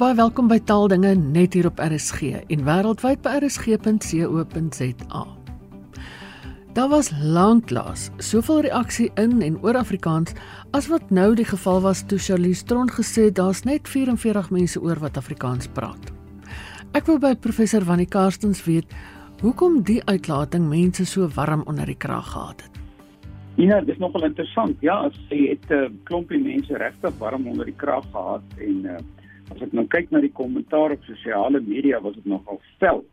Baie welkom by Taaldinge net hier op RSG en wêreldwyd by rsg.co.za. Daar was lanklaas soveel reaksie in en oor Afrikaans as wat nou die geval was toe Charlize Tron gesê daar's net 44 mense oor wat Afrikaans praat. Ek wou by professor Wannie Karstens weet hoekom die uitlating mense so warm onder die kraag gehad het. Ja, dit is nogal interessant. Ja, sy het 'n uh, klompie mense regtig warm onder die kraag gehad en uh, as ek nou kyk na die kommentaar op sosiale media was dit nogal vel.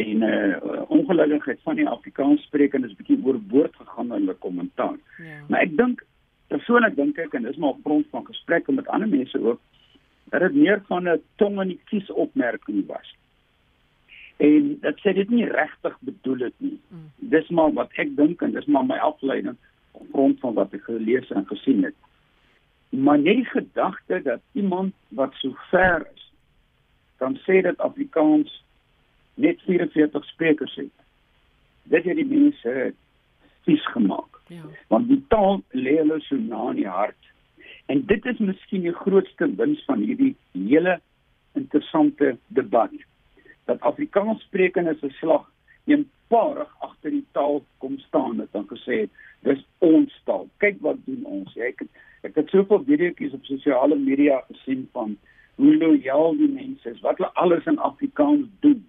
En uh ongelukkigheid van die Afrikaans sprekendes bietjie oorboord gegaan in hulle kommentaar. Ja. Maar ek dink persoonlik dink ek en dis maar op grond van gesprekke met ander mense ook dat dit meer van 'n tong in die kies opmerking was. En dit sê dit nie regtig bedoel dit nie. Mm. Dis maar wat ek dink en dis maar my afleiding op grond van wat ek gelees en gesien het maar net die gedagte dat iemand wat so ver is kan sê dat Afrikaans net 44 sprekers het. Dit het die mense vies gemaak. Ja. Want die taal lê hulle so na in die hart. En dit is miskien die grootste wins van hierdie hele interessante debat. Dat Afrikaans sprekendes 'n slag eenparig agter die taal kom staan het en gesê het dis ons taal. Kyk wat doen ons. Jy ek, ek het soveel video's op sosiale media gesien van hoe lojaal die mense is, wat hulle alles in Afrikaans doen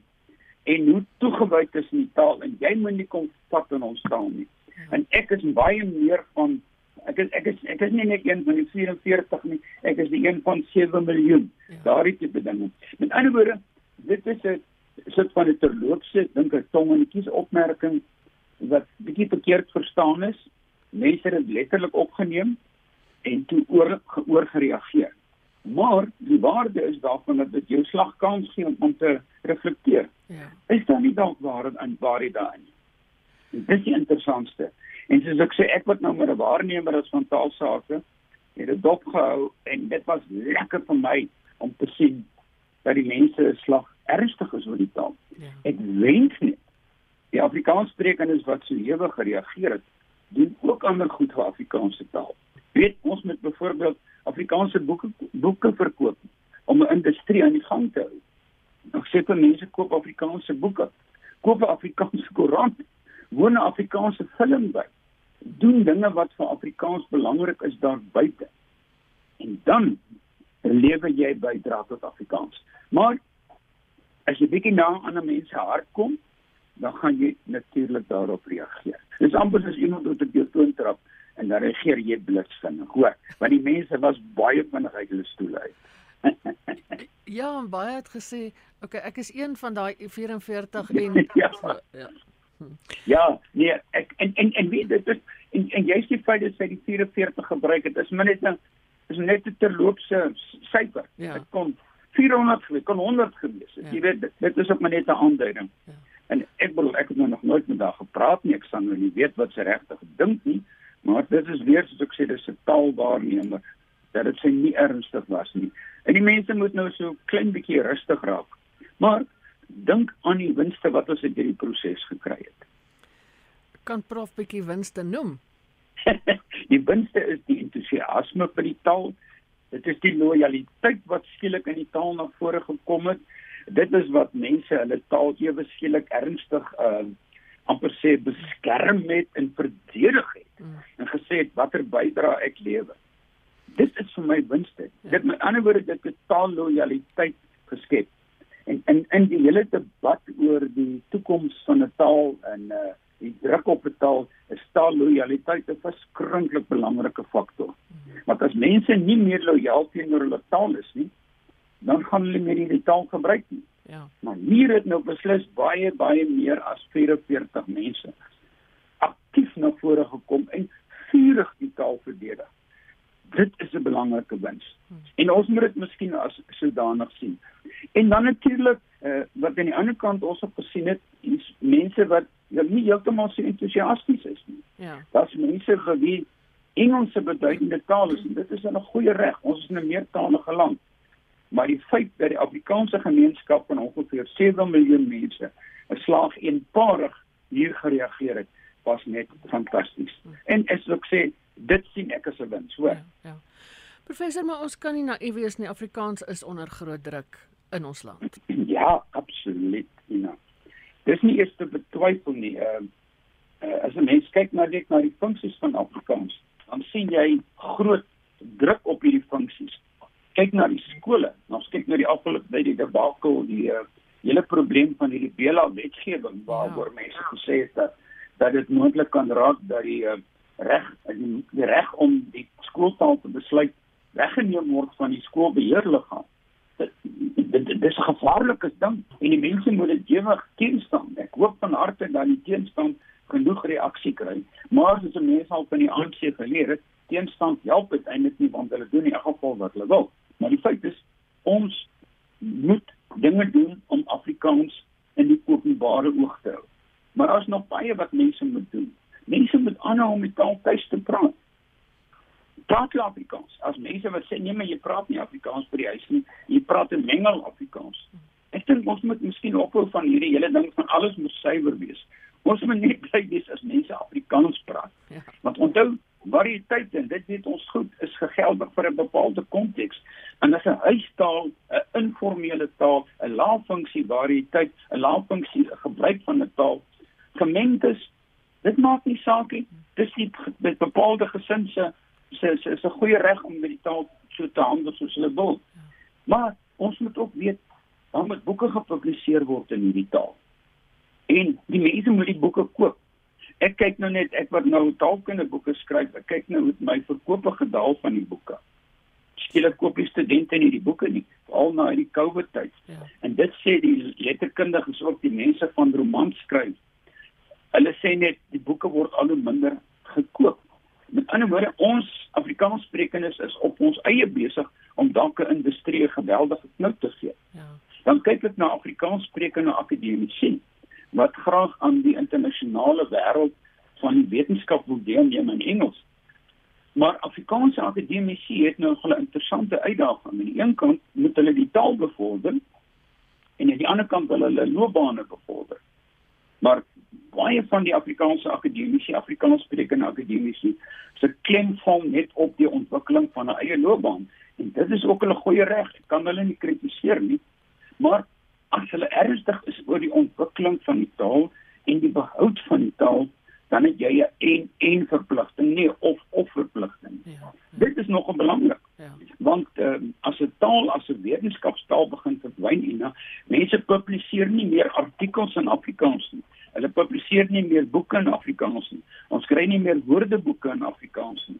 en hoe toegewyd is die taal en jy moet nie kom vat in ons taal nie. En ek is baie meer van ek is ek is ek is nie net een van die 44 nie, ek is die een van 7 miljoen. Ja. Daardie tipe dinge. Met ander woorde, dit is 'n sit van 'n terloopse dink ek tong en kies opmerking wat bietjie verkeerd verstaan is. Mense het dit letterlik opgeneem en toe oor geoor gereageer. Maar die waarde is daarvan dat dit jou slagkans gee om te reflekteer. Ja. Is daar nie dalk waar in waar dit daarin? Dit is die interessantste. En soos ek sê, ek wat nou met 'n waarnemer is van taalsake, het dit dopgehou en dit was lekker vir my om te sien dat die mense slag ernstig is oor die taal. Ja. Ek wens net die Afrikaanssprekendes wat so hewig gereageer het, doen ook ander goed vir Afrikaanse taal. Weet ons met byvoorbeeld Afrikaanse boeke boeke verkoop om 'n industrie aan die gang te hou. Nog seker mense koop Afrikaanse boeke, koop Afrikaanse koerant, woon 'n Afrikaanse film by. Doen dinge wat vir Afrikaans belangrik is daar buite. En dan lewe jy bydra tot Afrikaans. Maar as jy bietjie na ander mense hart kom, dan gaan jy natuurlik daarop reageer. Dis amper soos iemand wat op jou toon trap en dan reageer jy blitsvinnig, hoor, want die mense was baie vinnig uit hulle stoele uit. ja, en baie het gesê, okay, ek is een van daai 44 en ja. ja. Ja, nee, ek en en en weet dit is en en jy sê feit dat sy die 44 gebruik het, is min net 'n is net 'n terloopse syfer. Ja. Dit kon 400 gewees, kon 100 gewees het. Ja. Jy weet dit, dit is ook maar net 'n aanduiding. Ja. En ek bedoel ek het nou nog nooit met haar gepraat nie. Ek sal nou nie weet wat sy regtig dink nie, maar dit is weer soos ek sê dis 'n taalwaarnemer dat dit sy nie ernstig was nie. En die mense moet nou so klein bietjie rustig raak. Maar dink aan die winste wat ons uit hierdie proses gekry het. Kan prof bietjie winste noem? die winste is die entoesiasme vir die taal Dit is die lojaliteit wat skielik in die taal na vore gekom het. Dit is wat mense hulle taal ewe skielik ernstig uh amper sê beskerm het en verdedig het mm. en gesê het watter bydra ek lewe. Dit is vir my winste. Ja. Dit met ander woorde dit het taal lojaliteit geskep. En in in die hele debat oor die toekoms van 'n taal en uh die druk op betaal is taal lojaliteit 'n verskriklik belangrike faktor. Mhm. Want as mense nie meer lojaal teenoor hulle taal is nie, dan gaan hulle nie die taal gebruik nie. Ja. Maar hier het nou beslis baie baie meer as 44 mense aktief na vore gekom en vurig die taal verdedig. Dit is 'n belangrike wins. En ons moet dit miskien as sodanig sien. En dan natuurlik uh, wat aan die ander kant ons op gesien het, is mense wat ja, nie heeltemal so entoesiasties is nie. Ja. Daar's mense wie Engels 'n beduidende taal is en dit is 'n goeie reg. Ons is 'n meertalige land. Maar die feit dat die Afrikaanse gemeenskap van ongeveer 7 miljoen mense 'n slag eenparig hier gereageer het, was net fantasties. En as ek sê, dit sien ek as 'n wins, hoor. Ja, ja. Professor, maar ons kan nie naïef wees nie. Afrikaans is onder groot druk in ons land. Ja, absoluut, Ina. Dis nie eers te betwyfel nie. Uh, uh as 'n mens kyk na net na die funksies van Afrikaans, dan sien jy groot druk op hierdie funksies. Kyk na die skole. Ons kyk na die afgelope by die debakel, die uh, hele probleem van hierdie Bela wetgewing waaroor ja. mense gesê het dat dat dit moontlik kan raak dat die uh, reg die, die reg om die skooltaal te besluit weggeneem word van die skoolbeheerliggaam. Dit dit is 'n gevaarlike ding en die mense moet dit ewig teenstaan. Ek hoop van harte dat die teenstand genoeg reaksie kry. Maar as 'n mens al van die ANC geleer het, teenstand help uiteindelik nie want hulle doen in elk geval wat hulle wil. Maar die feit is ons moet dinge doen om Afrikaans in die openbare oog te hou. Maar daar's nog baie wat mense moet doen. Mense moet aanhou om die taal tuis te praat. Praat Afrikaans? As mense wat sê nee, maar jy praat nie Afrikaans by die huis nie, jy praat 'n mengel Afrikaans. Ek dink ons moet miskien ophou van hierdie hele ding van alles moet suiwer wees. Ons moet net bly wees as mense Afrikaans praat. Ja. Want onthou, variëteit en dit weet ons goed is gegeldig vir 'n bepaalde konteks. En as 'n huistaal, 'n informele taal, 'n laaffunksie variëteit, 'n laaffunksie gebruik van 'n taal gemeng is, dit maak nie saak nie. Dis nie met bepaalde gesin se se se is 'n goeie reg om met die taal so te handel soos hulle wil. Maar ons moet ook weet dan moet boeke gepubliseer word in hierdie taal. En die mense moet die boeke koop ek kyk nou net ek wat nou taalkunde boeke skryf, ek kyk nou hoe my verkope gedaal van die boeke. Skielik koop die studente nie die boeke nie, veral na hierdie COVID tyd. Ja. En dit sê die letterkundiges ook die mense van romans skryf. Hulle sê net die boeke word al hoe minder gekoop. Met ander woorde, ons Afrikaanssprekendes is op ons eie besig om dalk 'n industrie geweldige knoop te gee. Ja. Dan kyk ek na Afrikaanssprekende akademici wat graag aan die internasionale wêreld van die wetenskap wil deelneem in Engels. Maar Afrikaanse akademici het nou 'n interessante uitdaging. Aan die een kant moet hulle die taal bevorder en aan die ander kant hulle hulle loopbane bevorder. Maar baie van die Afrikaanse akademici, Afrikaanssprekende akademici, se klem val net op die ontwikkeling van 'n eie loopbaan en dit is ook 'n goeie reg. Ek kan hulle nie kritiseer nie. Maar as hulle ernstig is oor die ontwikkeling van die taal en die behoud van die taal, dan het jy 'n en en verpligting, nie of of verpligting. Ja, ja. Dit is nogal belangrik. Ja. Want uh, as 'n taal as 'n wetenskapstaal begin verdwyn en mense publiseer nie meer artikels in Afrikaans nie. Hulle publiseer nie meer boeke in Afrikaans nie. Ons kry nie meer woordeboeke in Afrikaans nie.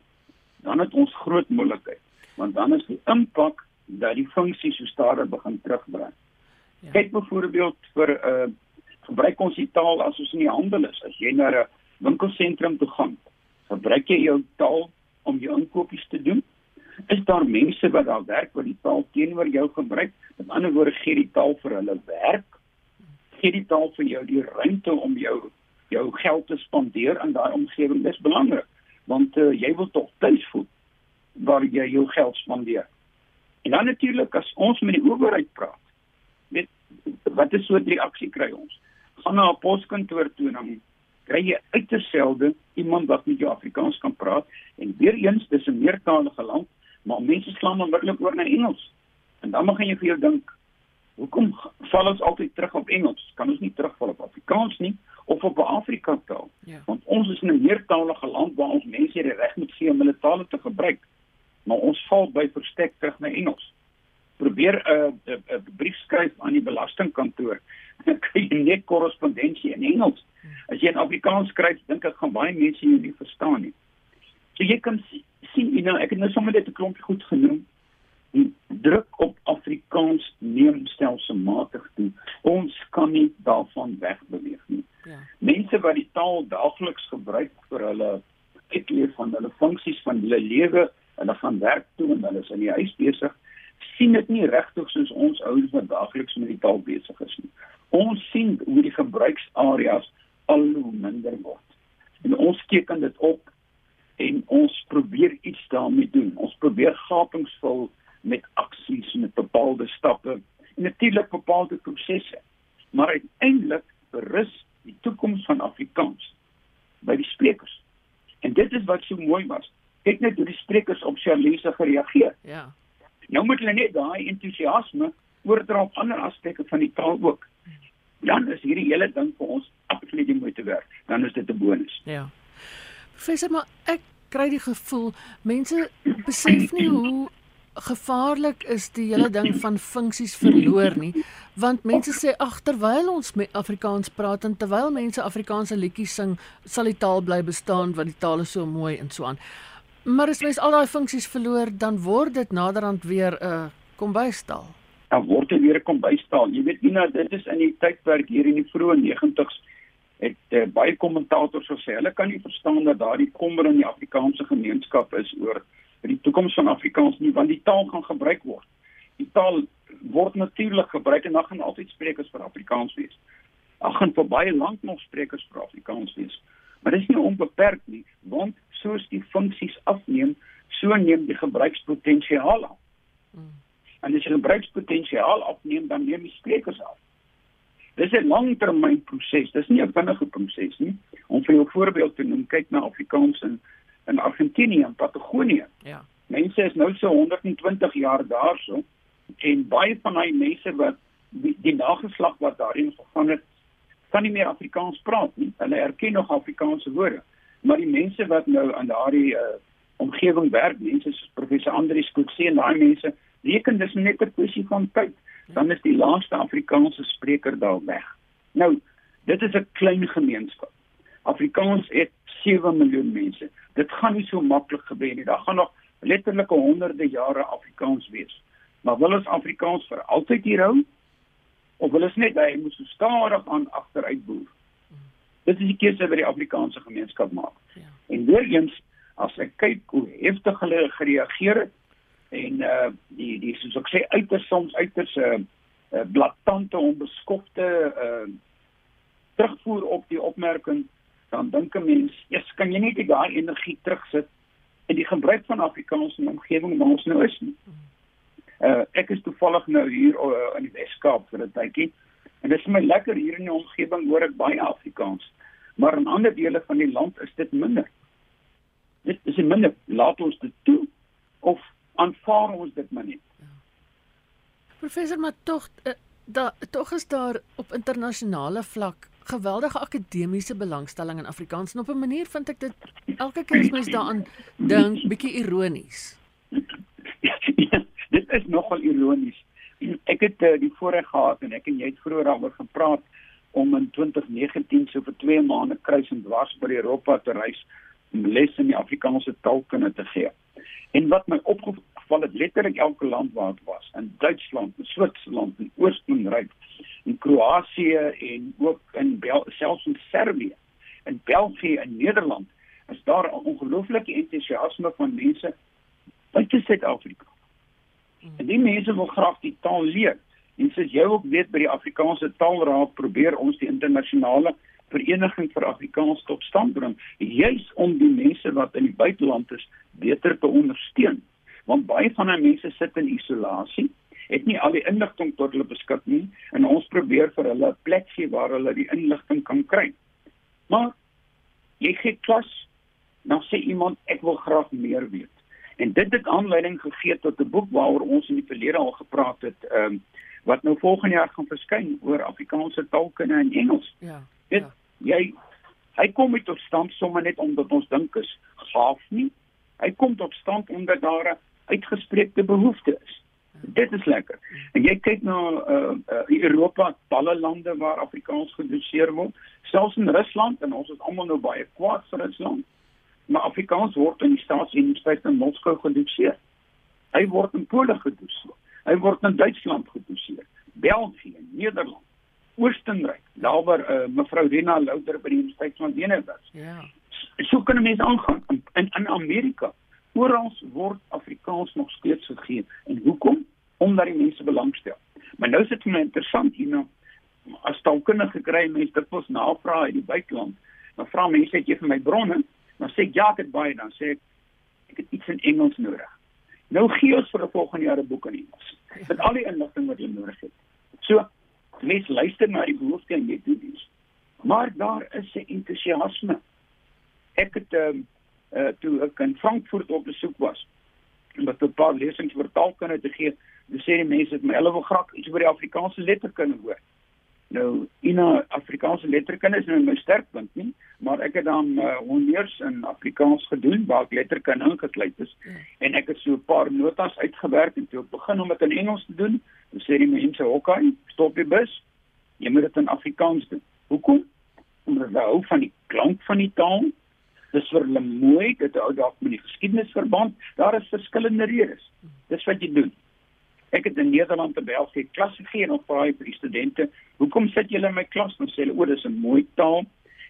Dan het ons groot moeilikheid, want dan is die impak dat die funksie so stadig begin terugbring. Ja. Kyk byvoorbeeld vir 'n uh, gebruik ons die taal as ons in die handel is. As jy na 'n winkelsentrum toe gaan, gebruik jy jou taal om jou inkopies te doen. Is daar mense wat daar werk wat die taal teenoor jou gebruik? Met ander woorde, gee die taal vir hulle werk. Gee die taal vir jou die ruimte om jou jou geld te spandeer in daai omgewing. Dis belangrik want uh, jy wil tog tuis voel waar jy jou geld spandeer. En dan natuurlik as ons met die owerheid praat, weet wat is so 'n reaksie kry ons? Gaan na 'n poskantoor toe en dan kry jy uitterselde iemand wat met jou Afrikaans kan praat en weer eens dis 'n meertalige land, maar mense slaan onmiddellik oor na Engels. En dan mag jy vir jou dink, hoekom val ons altyd terug op Engels? Kan ons nie terugval op Afrikaans nie of op 'n Afrika taal? Ja. Want ons is in 'n meertalige land waar ons mense die reg moet gee om hulle tale te gebruik. Maar ons val by verstek terug na Engels probeer 'n uh, 'n uh, uh, brief skryf aan die belastingkantoor en kry jy net korrespondensie in Engels. As jy in Afrikaans skryf, dink ek gaan baie mense jou nie verstaan nie. So jy kan sien, you know, ek het nou sommer net 'n klompie goed genoem. Die druk op Afrikaans neem stelselmatig toe. Ons kan nie daarvan wegbeweeg nie. Ja. Mense wat die taal daagliks gebruik vir hulle uitleef van hulle funksies van hulle lewe, hulle gaan werk toe en hulle is in die huis besig sien dit nie regtig soos ons ouers wat daagliks met die taal besig is nie. Ons sien hoe die gebruiksareas al hoe minder word. En ons teken dit op en ons probeer iets daarmee doen. Ons probeer gapings vul met aksies met bepaalde stappe en natuurlik bepaalde prosesse. Maar uiteindelik berus die toekoms van Afrikaans by die sprekers. En dit is wat so mooi was. Kyk net hoe die sprekers op Charlize gereageer. Ja. Nou moet hulle net daai entoesiasme oordra op ander aspekte van die taal ook. Dan is hierdie hele ding vir ons absoluut die moeite werd. Dan is dit 'n bonus. Ja. Professor, maar ek kry die gevoel mense besef nie hoe gevaarlik is die hele ding van funksies verloor nie want mense sê ag terwyl ons met Afrikaans praat en terwyl mense Afrikaanse liedjies sing sal die taal bly bestaan want die taal is so mooi en so aan. Maar as mens al daai funksies verloor dan word dit naderhand weer 'n uh, kombuistaal. Dan word dit weer 'n kombuistaal. Jy weet nie nou dit is in die tydperk hier in die vroeë 90's het uh, baie kommentators gesê hulle kan nie verstaan dat daardie kommer in die Afrikaanse gemeenskap is oor die toekoms van Afrikaans nie want die taal gaan gebruik word. Die taal word natuurlik gebruik en dan gaan altyd sprekers vir Afrikaans wees. Daar gaan vir baie lank nog sprekers vir Afrikaans wees. Maar dit is nie onbeperk nie, want soos die funksies afneem, so neem die gebruikspotensiaal af. Hmm. En as jy gebruikspotensiaal afneem, dan neem die sprekers af. Dis 'n langtermynproses, dis nie 'n vinnige proses nie. Om vir jou voorbeeld te noem, kyk na Afrikaans en in Argentinië en Patagonië. Ja. Mense is nou so 120 jaar daarso en baie van daai mense wat die, die nageslag wat daarin gegaan het, kan nie meer Afrikaans praat nie. Hulle erken nog Afrikaanse woorde, maar die mense wat nou aan daardie uh, omgewing werk, mense soos professor Andrius Kutse en daai mense, reken dis net 'n kwessie van tyd, dan is die laaste Afrikaanse spreker daar weg. Nou, dit is 'n klein gemeenskap. Afrikaans het 7 miljoen mense. Dit gaan nie so maklik gebeur nie. Daar gaan nog letterlike honderde jare Afrikaans wees. Maar wil ons Afrikaans vir altyd hier hou? Of wil ons net hy moet so stadig aan agteruit boer? Dit is die keuse wat die Afrikaanse gemeenskap maak. Ja. En weer eens, as ek kyk hoe heftig hulle gereageer het en uh die die soos ek sê uiters soms uiters 'n uh, uh, blaatante onbeskofte uh terugvoer op die opmerking dan dink 'n mens, eers kan jy net daai energie terugsit in die gebruik van Afrikaans in die omgewing waar ons nou is nie. Uh ek is toevallig nou hier uh, in die Weskaap vir 'n tydjie en dit is my lekker hier in die omgewing hoor ek baie Afrikaans. Maar in ander dele van die land is dit minder. Dit is minder. Laat ons dit toe of aanvaar ons dit maar net. Professor, maar tog uh, da tog is daar op internasionale vlak geweldige akademiese belangstelling in Afrikaans en op 'n manier vind ek dit elke keer as mens daaraan dink bietjie ironies. Ja, dit is nogal ironies. Ek het uh, die voorreg gehad en ek en jy het vroeër daaroor gepraat om in 2019 so vir 2 maande kruis en dwars oor Europa te reis om les in die Afrikaanse taalkunde te gee. En wat my opgeval het letterlik elke land waar ek was, in Duitsland, in Switserland, in Oostenryk, in Kroasie en ook in Bel selfs in Servië, in België en Nederland, is daar 'n ongelooflike entoesiasme van mense buite Suid-Afrika. En die mense wil graag die taal leer. En soos jy ook weet by die Afrikaanse Taalraad probeer ons die internasionale vereniging vir Afrikaans tot stand bring, juis om die mense wat in die buiteland is beter te ondersteun. Want baie van daai mense sit in isolasie, het nie al die inligting tot hulle beskik nie en ons probeer vir hulle 'n plek gee waar hulle die inligting kan kry. Maar jy gee klas, dan sê iemand ek wil graag meer weet. En dit het aanleiding gegee tot 'n boek waaroor ons in die verlede al gepraat het, ehm um, wat nou volgende jaar gaan verskyn oor Afrikaanse taalkunde en Engels. Ja. Dit, ja jy hy kom met tot stand sommer net omdat ons dink is gaaf nie. Hy kom tot stand omdat daar 'n uitgespreekte behoefte is. Dit is lekker. En jy kyk na uh, uh Europa, talle lande waar Afrikaans gedoseer word, selfs in Rusland en ons is almal nou baie kwaad vir Rusland. Maar Afrikaans word in die staatsuniversiteit in Moskou gedoseer. Hy word in Pole gedoseer. Hy word in Duitsland gedoseer. België, Nederland. Oostenryk, daar waar uh, mevrou Rena Louter by die Universiteit van Wene was. Ja. So kan mense aangaan in in, in Amerika. Oral word Afrikaans nog steeds gegee. En hoekom? Omdat die mense belangstel. Maar nou sit dit my interessant hier nou. As taalkundige kry mense dit mos navraag uit die buiteland. Dan vra mense het jy vir my bronne? Dan sê ek ja, ek het baie dan sê ek ek het iets in Engels nodig. Nou gee ons vir 'n volgende jaar 'n boek in Engels. Met al die inligting wat jy nodig het. So mens luister na die behoefte en jy doen iets. Maar daar is 'n entoesiasme. Ek het um, uh toe ek in Frankfurt op besoek was om 'n paar lesings vir taalkunde te gee, dis sê die mense het my hulle wil graag iets oor die Afrikaanse letterkunde hoor. Nou, ina Afrikaanse letterkunde is nou my sterkpunt nie, maar ek het dan uh, honneurs in Afrikaans gedoen waar ek letterkunde ingesluit is. Ja. En ek het so 'n paar notas uitgewerk en toe begin om dit in Engels te doen, dan sê die mense, "Oké, okay, stop die bus. Jy moet dit in Afrikaans doen." Hoekom? Omdat hulle hou van die klank van die taal. Dis vir hulle mooi, dit hou dalk met die geskiedenis verband. Daar is verskillende redes. Dis wat jy doen. Ek het in Nederland te België klas gegee en op baie vir die studente, "Hoekom sit julle in my klas?" Dan sê hulle, "O, dis 'n mooi taal.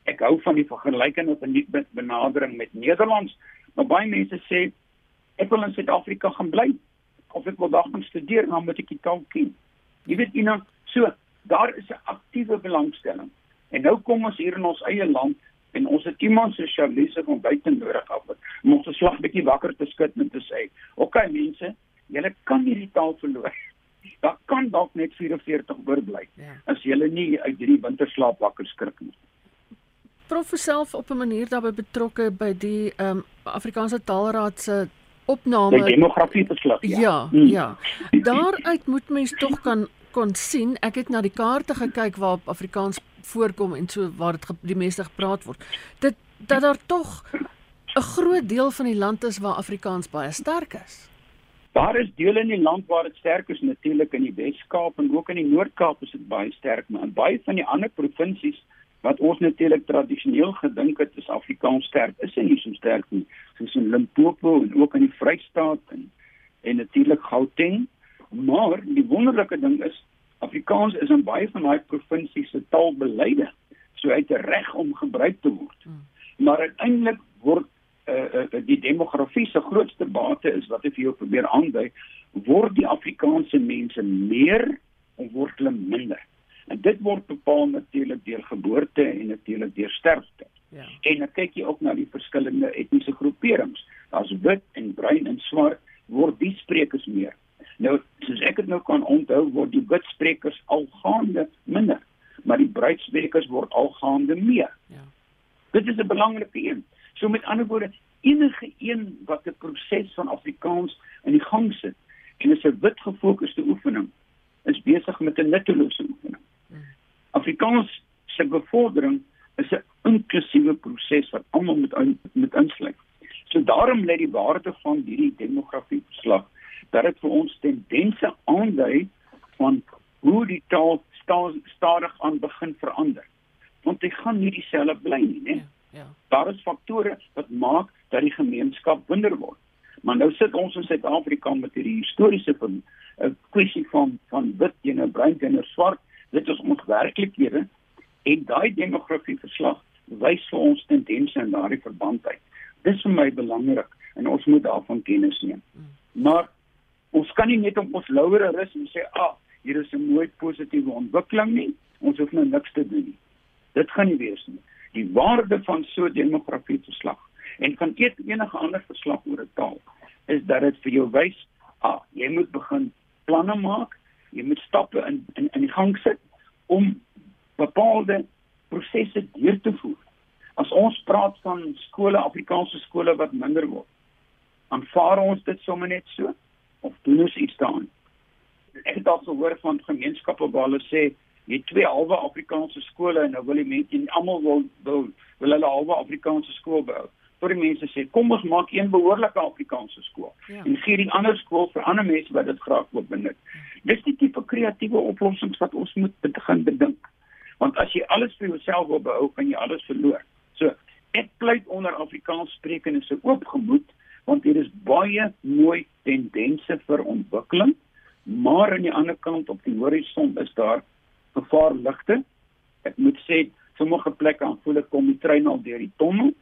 Ek hou van die vergelykende van die benadering met Nederlands." Maar baie mense sê, "Ek wil in Suid-Afrika gaan bly of ek wil daar gaan studeer, dan moet ek die taal ken." Jy weet, Ina, so daar is 'n aktiewe belangstelling. En nou kom ons hier in ons eie land en ons het iemand so Charlize van buite nodig af om ons slag bietjie wakker te skud en te sê, "Oké okay, mense, julle kan nie die taal verloor. Daar kan dalk net 44 oorbly ja. as julle nie uit hierdie winterslaap wakker skrik nie. Prof self op 'n manier daarbey betrokke by die ehm um, Afrikaanse Taalraad se opname die demografie verslag. Ja, ja. Hmm. ja. Daaruit moet mens tog kan kon sien. Ek het na die kaarte gekyk waar Afrikaans voorkom en so waar dit die meeste gepraat word. Dit dat daar tog 'n groot deel van die land is waar Afrikaans baie sterk is. Daar is dele in die land waar dit sterk is natuurlik in die Wes-Kaap en ook in die Noord-Kaap is dit baie sterk, maar in baie van die ander provinsies wat ons natuurlik tradisioneel gedink het is Afrikaans sterk, is hy nie so sterk nie, soos in Limpopo en ook in die Vrystaat en en natuurlik Gauteng. Maar die wonderlike ding is Afrikaans is in baie van daai provinsies se taalbeleide so uit reg om gebruik te word. Hmm. Maar uiteindelik word uh, uh, die demografie se grootste bate is wat ek vir jou probeer aandui, word die Afrikaanse mense meer of word hulle minder? En dit word bepaal natuurlik deur geboorte en natuurlik deur sterfte. Ja. En dan kyk jy ook na die verskillende etniese groeperings. Daar's wit en bruin en swart word die sprekers meer. Nou, soos ek dit nou kan onthou, word die wit sprekers al gaande minder, maar die bruin sprekers word al gaande meer. Ja. Dit is 'n belangrike een. So met ander woorde, enige een wat 'n proses van Afrikaans in die gang sit en is 'n wit gefokusde oefening, is besig met 'n nuttelose oefening. Afrikaans se bevordering is 'n inklusiewe proses wat almal moet moet insluit. So daarom lê die waarde van hierdie demografie verslag dat dit vir ons tendense aandui van hoe die taal stadig aan begin verander. Want dit gaan nie dieselfde bly nie, né? Ja. Ja. Daar is faktore wat maak dat die gemeenskap minder word. Maar nou sit ons in Suid-Afrika met hierdie historiese van 'n eh, kwessie van van wit teenoor bruin teenoor swart. Werklikhede en daai demografie verslag wys vir ons tendense in daardie verband uit. Dis vir my belangrik en ons moet daarvan kennis neem. Hmm. Maar ons kan nie net op ons lauwere rus en sê, "Ag, ah, hier is 'n mooi positiewe ontwikkeling nie. Ons hoef nou niks te doen nie." Dit gaan nie wees nie die waarde van so 'n demografie verslag en van enige ander verslag oor 'n taal is dat dit vir jou wys ah jy moet begin planne maak jy moet stappe in in in die gang sit om bepaalde prosesse deur te voer as ons praat van skole Afrikaanse skole wat minder word aanvaar ons dit sommer net so of doen ons iets daaraan ek het al gehoor van gemeenskappe waar hulle sê jy het twee halwe Afrikaanse skole en nou wil die mense en almal wil wil wil hulle halwe Afrikaanse skool bou. Tot die mense sê kom ons maak een behoorlike Afrikaanse skool ja. en gee die ander skool vir ander mense wat dit graag wil benut. Dis die tipe kreatiewe oplossings wat ons moet begin bedink. Want as jy alles vir jouself wil behou, kan jy alles verloor. So ek pleit onder Afrikaans sprekende se oopgemoed want hier is baie mooi tendense vir ontwikkeling, maar aan die ander kant op die horison is daar gevaarligte. Ek moet sê sommige plekke aan voel ek kom die trein al deur die tonnel.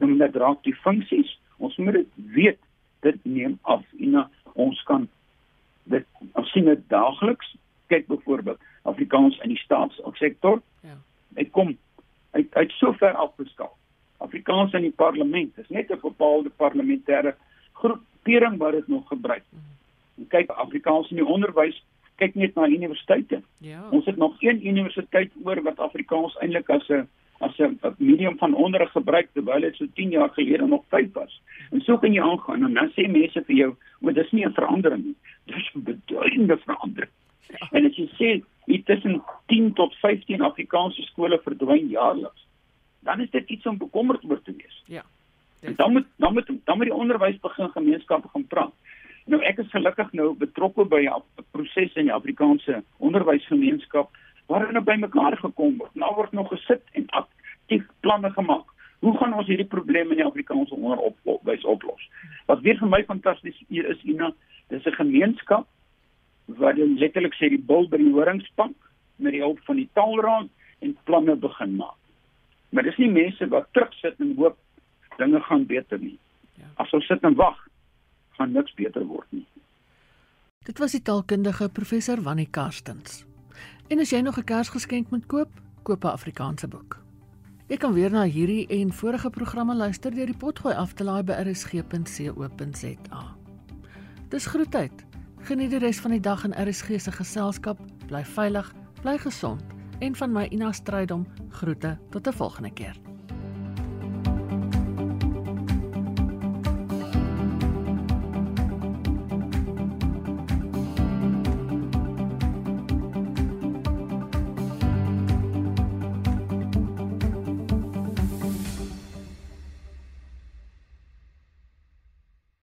Dan net raak die funksies. Ons moet dit weet dit neem af en kan dit ons sien dit daagliks. Kyk byvoorbeeld Afrikaans in die staatssektor. Ja. Ek kom uit uit sover afgeskaal. Afrikaans in die parlement is net 'n bepaalde parlementêre groepering wat dit nog gebruik. Mm. En kyk Afrikaans in die onderwys kyk net na universiteite. Ja. Ons het nog een universiteit oor wat Afrikaans eintlik as 'n as 'n medium van onderrig gebruik terwyl dit so 10 jaar gelede nog 5 was. En so kan jy aangaan en dan sê mense vir jou, "O, dis nie 'n verandering nie. Dis 'n beduidende verandering." Ja. En as jy sê dit tussen 10 tot 15 Afrikaanse skole verdwyn jaarliks, dan is dit iets om bekommerd oor te wees. Ja. En dan moet dan moet dan moet die onderwys begin gemeenskappe gaan praat. Nou ek is gelukkig nou betrokke by 'n proses in die Afrikaanse onderwysgemeenskap waarin hulle bymekaar gekom word. Nou word nog gesit en aktief planne gemaak. Hoe gaan ons hierdie probleme in die Afrikaanse onderwys oplos? Wat weer vir my fantasties hier is, Ina, dis 'n gemeenskap wat letterlik sê die bil by die horingspank met die hulp van die taalraad en planne begin maak. Maar dis nie mense wat terugsit en hoop dinge gaan beter nie. Ja. As ons sit en wag, gaan niks beter word nie. Dit was die taalkundige professor Wannie Karstens. En as jy nog 'n Kersgeskenk moet koop, koop 'n Afrikaanse boek. Jy kan weer na hierdie en vorige programme luister deur die potgooi af te laai by rsg.co.za. Dis groetheid. Geniet die res van die dag in RSG se geselskap. Bly veilig, bly gesond en van my Ina Strydom groete tot 'n volgende keer.